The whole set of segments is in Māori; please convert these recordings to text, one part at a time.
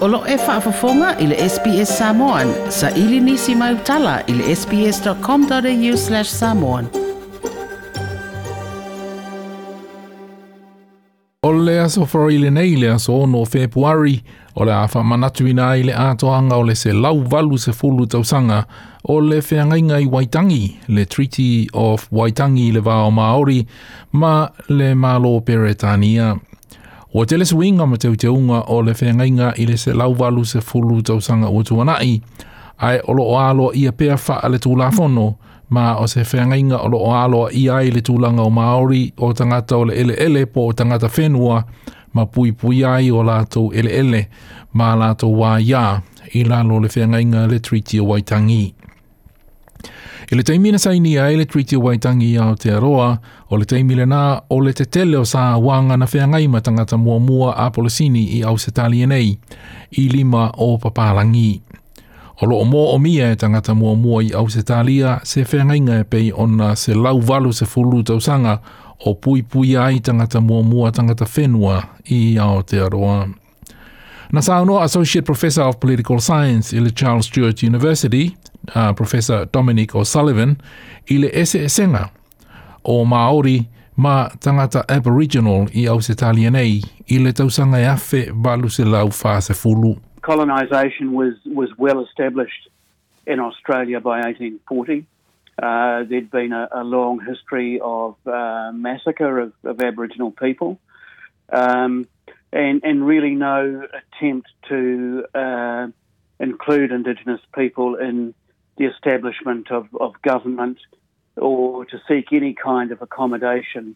Olo e whaafafonga i le SPS Samoan. Sa ili nisi mai utala i le sps.com.au slash samoan. O le aso whare i le nei le aso ono o Februari, o le awha manatu i le ātoanga o le se lau valu se fulu tausanga, o le whiangainga i Waitangi, le Treaty of Waitangi le wā Maori, ma le mālo Peretania. Peretania. Wa te lesu inga ma teo te unga o le whengainga i le se lauvalu se fulu tau sanga o tuanai, ai olo o alo ia pea wha ale tū la whono, ma o se whengainga olo o alo ia i le tūlanga o Māori o tangata o le ele ele po o tangata whenua, ma pui pui ai o lātou ele ele, ma lātou wā ia i lalo le whengainga le Treaty o Waitangi. Waitangi. I le teimina sa ini a ele triti o waitangi i Aotearoa, o le teimi nā, o le te tele o sa wanga na whea ngai matangata mua mua a polisini i Ausetali nei, i lima o papalangi. O loo mō o mia e tangata mua mua i Ausetalia, se whea ngai ngai pei ona se lau se fulu tausanga o pui pui ai tangata mua mua tangata whenua i Aotearoa. Na sa anō, Associate Professor of Political Science i le Charles Stewart University, uh, Professor Dominic O'Sullivan i le ese esenga o Māori ma tangata Aboriginal i Ausitalia nei i le tausanga e afe balu se lau whāse fulu. Colonisation was, was well established in Australia by 1840. Uh, there'd been a, a, long history of uh, massacre of, of, Aboriginal people, um, and, and really no attempt to uh, include Indigenous people in the establishment of, of government or to seek any kind of accommodation.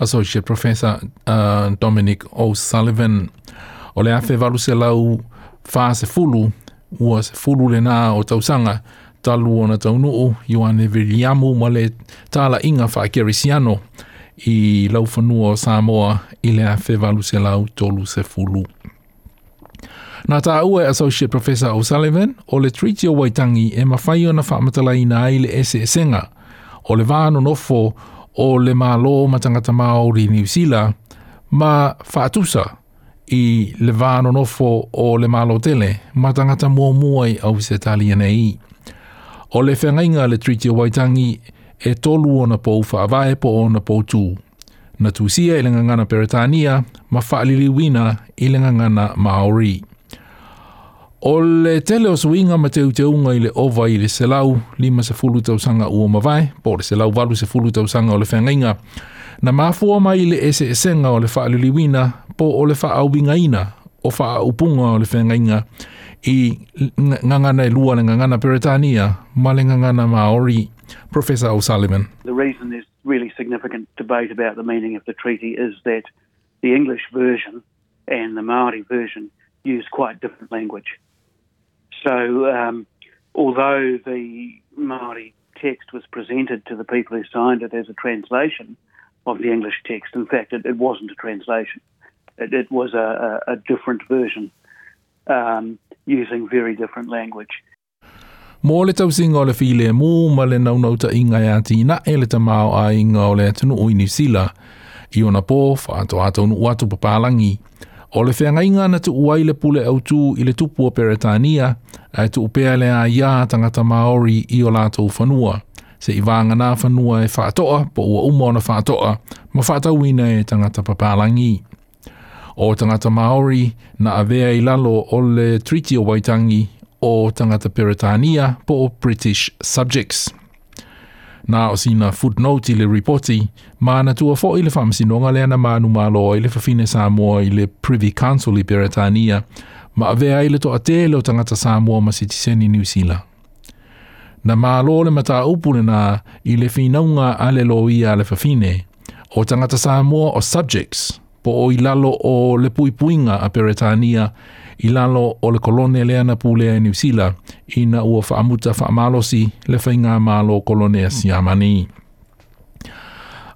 Associate Professor uh, Dominic O'Sullivan, ole afe varu se lau fa se fulu, ua se fulu le nā o tausanga, talu ona taunuu, Ioane Viliamu, ma le tāla inga wha Kerisiano, i laufanua o Samoa, i le afe varu se lau tolu se fulu. Nā tā ua e Associate Professor O'Sullivan o le Treaty o Waitangi e mawhai o na i na ai le ese e senga o le vāno nofo o le mālo matangata Māori New Sila ma whaatusa i le vāno nofo o le mālo tele matangata mua muai au se talia nei. O le whengainga le Treaty o Waitangi e tolu ona na pou whaavae po o na pou tū. Na tūsia i lengangana Peretania ma whaaliliwina i lengangana Māori. Māori. O le tele o suinga ma te uteunga i le ova i le selau, lima se fulu tau sanga ua mawai, po le selau valu se fulu tau sanga o le whenginga. Na mafua mai i le ese esenga o le wha aliliwina, po o le wha auwinga ina, o wha upunga o le whenginga i ngangana i e lua le ngangana Peretania, ma le ngangana Maori, Professor O'Sullivan. The reason there's really significant debate about the meaning of the treaty is that the English version and the Maori version use quite different language. So, um, although the Maori text was presented to the people who signed it as a translation of the English text, in fact, it, it wasn't a translation. It, it was a, a, a different version um, using very different language. Mō le tau singa o le while mō, ma le naunauta inga e ati na e le tamau a inga o le atunu o inisila. I ona pō, whātou atunu o atu papalangi. Mō O le whea ngainga na tu uai le pule au tū i le tupua peretania, e tu upea le a ia tangata Māori i o lātou whanua. Se i vānga nā whanua e whātoa, po ua umo na whātoa, ma whātau ina e tangata papalangi. O tangata Māori na avea i lalo o le Treaty o Waitangi o tangata Peretania po o British Subjects. Nā o sina footnote i le reporti, mā na tua fo i le whamasinonga le ana mānu mālo i le whawhine Samoa i le Privy Council i Beretania, ma avea i le toa te leo tangata Samoa ma si tiseni New Zealand. Na mālo le mata upune nā i le whinaunga ale lo ia le whawhine, o tangata Samoa o subjects – po i lalo o le puipuinga a Peretania ilalo o le kolone lea na pūlea i e New Zealand i na ua whaamuta whaamalosi le malo mālo a Siamani.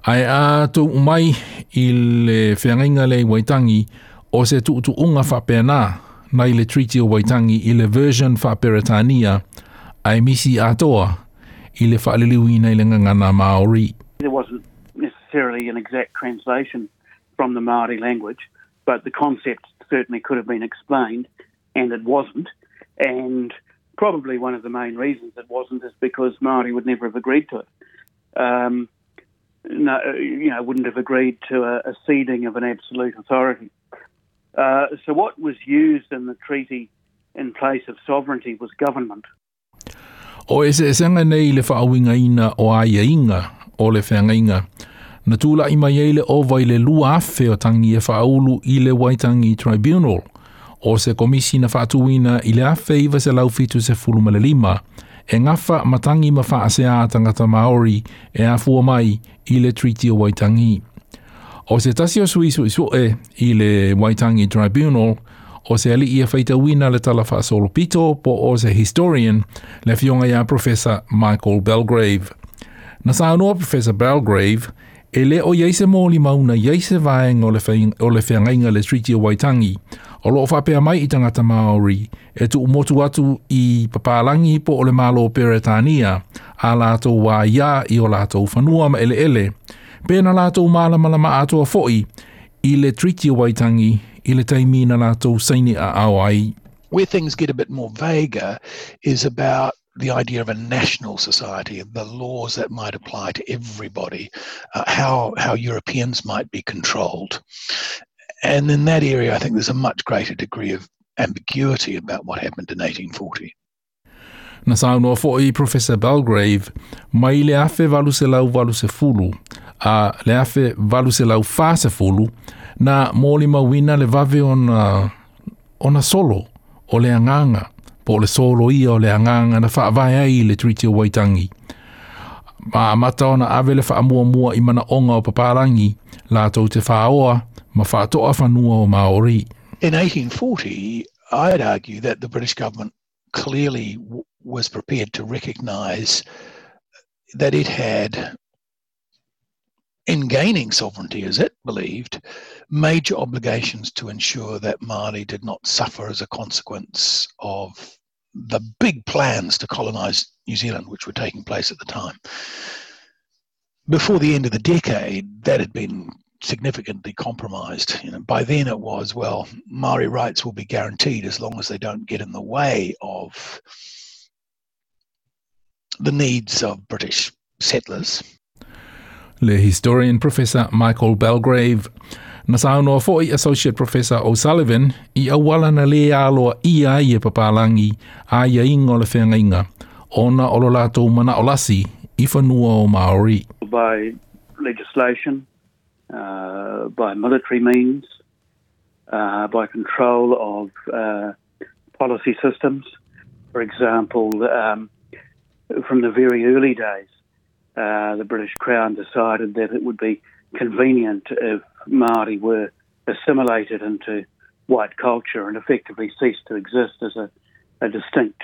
Ai a tu umai i le whiangainga le Waitangi o se tuutu unga whapena nei le Treaty o Waitangi i le version whaperetania ai misi atoa i le whaaliliwi nei le ngangana Maori. There wasn't necessarily an exact translation from the Maori language, but the concept certainly could have been explained, and it wasn't. And probably one of the main reasons it wasn't is because Maori would never have agreed to it. Um, no, you know, wouldn't have agreed to a, a ceding of an absolute authority. Uh, so what was used in the treaty in place of sovereignty was government. O e se senga nei le whaawinga ina o aia inga o le whangainga na tula ima yei o vai le lua afe tangi e whaulu i le Waitangi Tribunal, o se komisi na whaatuina i le afe iwa se laufitu se fuluma le lima, e ngafa matangi ma wha asea tangata Maori e afua mai i le Treaty o Waitangi. O se tasi o sui sui sue i le Waitangi Tribunal, o se ali e feita wina le tala wha solopito po o se historian le fionga ia Professor Michael Belgrave. Na sa Professor Belgrave, e le o iai se mōli mauna iai se vaeng o le whiangainga le Treaty o Waitangi, o lo o whapea mai i tangata Māori, e tu umotu atu i papalangi po o le malo o Peretania, a lātou wā ia i o lātou whanua ma ele ele, pēna lātou māla malama atua fo'i i le Treaty o Waitangi, i le taimina lātou saini a awai. Where things get a bit more vaguer is about the idea of a national society, the laws that might apply to everybody, uh, how how Europeans might be controlled, and in that area, I think there's a much greater degree of ambiguity about what happened in 1840. Na saunoa fo'i Professor Belgrave, mai le afe valu se lau valu a le afe valu se lau fāse na mōli mawina le vave ona, ona solo o le anganga. po le solo ia o le anganga na whaavai ai le Treaty Waitangi. Ma amata ona awe le whaamua mua i mana onga o paparangi, la tau te whaoa, ma whaatoa whanua o Māori. In 1840, I'd argue that the British government clearly was prepared to recognise that it had in gaining sovereignty, as it believed, major obligations to ensure that Māori did not suffer as a consequence of the big plans to colonize New Zealand, which were taking place at the time. Before the end of the decade, that had been significantly compromised. You know, by then it was, well, Maori rights will be guaranteed as long as they don't get in the way of the needs of British settlers le historian Professor Michael Belgrave. Na saunoa fo'i Associate Professor O'Sullivan i awala na le aloa ia i e papalangi a ia ingo le inga. Ona o lo lātou mana olasi i whanua o Māori. By legislation, uh, by military means, uh, by control of uh, policy systems. For example, um, from the very early days uh, the British Crown decided that it would be convenient if Maori were assimilated into white culture and effectively ceased to exist as a, a distinct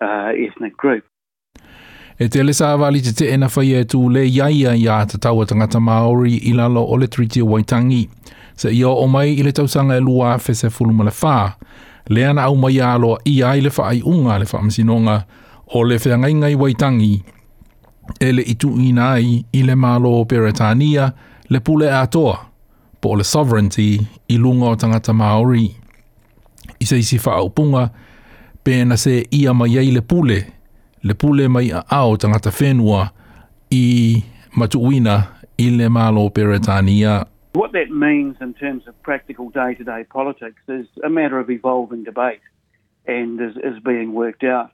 uh, ethnic group. E te ele sāwa li te tēna whai e tū le iaia i a te taua tangata Māori i lalo o le Treaty of Waitangi. Se ia o mai i le tausanga e lua fe se fuluma le whā. Le ana au mai a loa i a i le whaai unga le whaamasinonga o le whea ngai ngai Waitangi ele itu ina i le malo o Peretania le pule atoa po le sovereignty i lunga o tangata Māori. I se isi whaupunga, pēna se ia mai ei le pule, le pule mai a ao tangata whenua i matuina i le malo o Peretania. What that means in terms of practical day-to-day -day politics is a matter of evolving debate and is, is being worked out.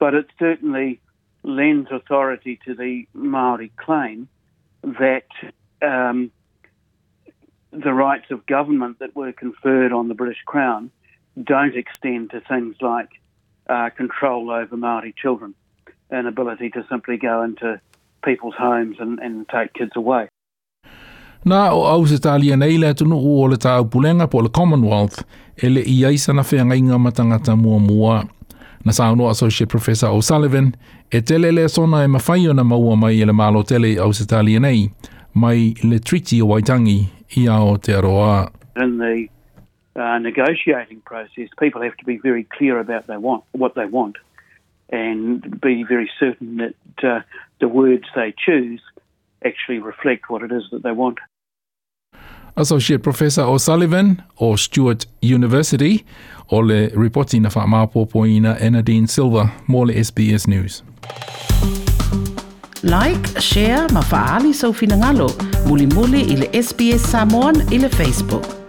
But it's certainly lends authority to the Maori claim that um, the rights of government that were conferred on the British Crown don't extend to things like uh, control over Maori children and ability to simply go into people's homes and, and take kids away. Nā o au se tā lia nei lea tunu o le tāu pulenga po le Commonwealth, ele i aisa na whea ngai ngā matangata mua mua na sa no associate professor O'Sullivan e tele le sona e mafai ona maua mai e le malo tele au se nei mai le treaty o Waitangi i a te aroa. In the uh, negotiating process, people have to be very clear about they want what they want and be very certain that uh, the words they choose actually reflect what it is that they want. Associate Professor O'Sullivan o Stuart University o le ripoti na whaamapopoina Enadine Silva mō le SBS News. Like, share, mafaali sau finangalo, muli muli ile SBS Samoan ile Facebook.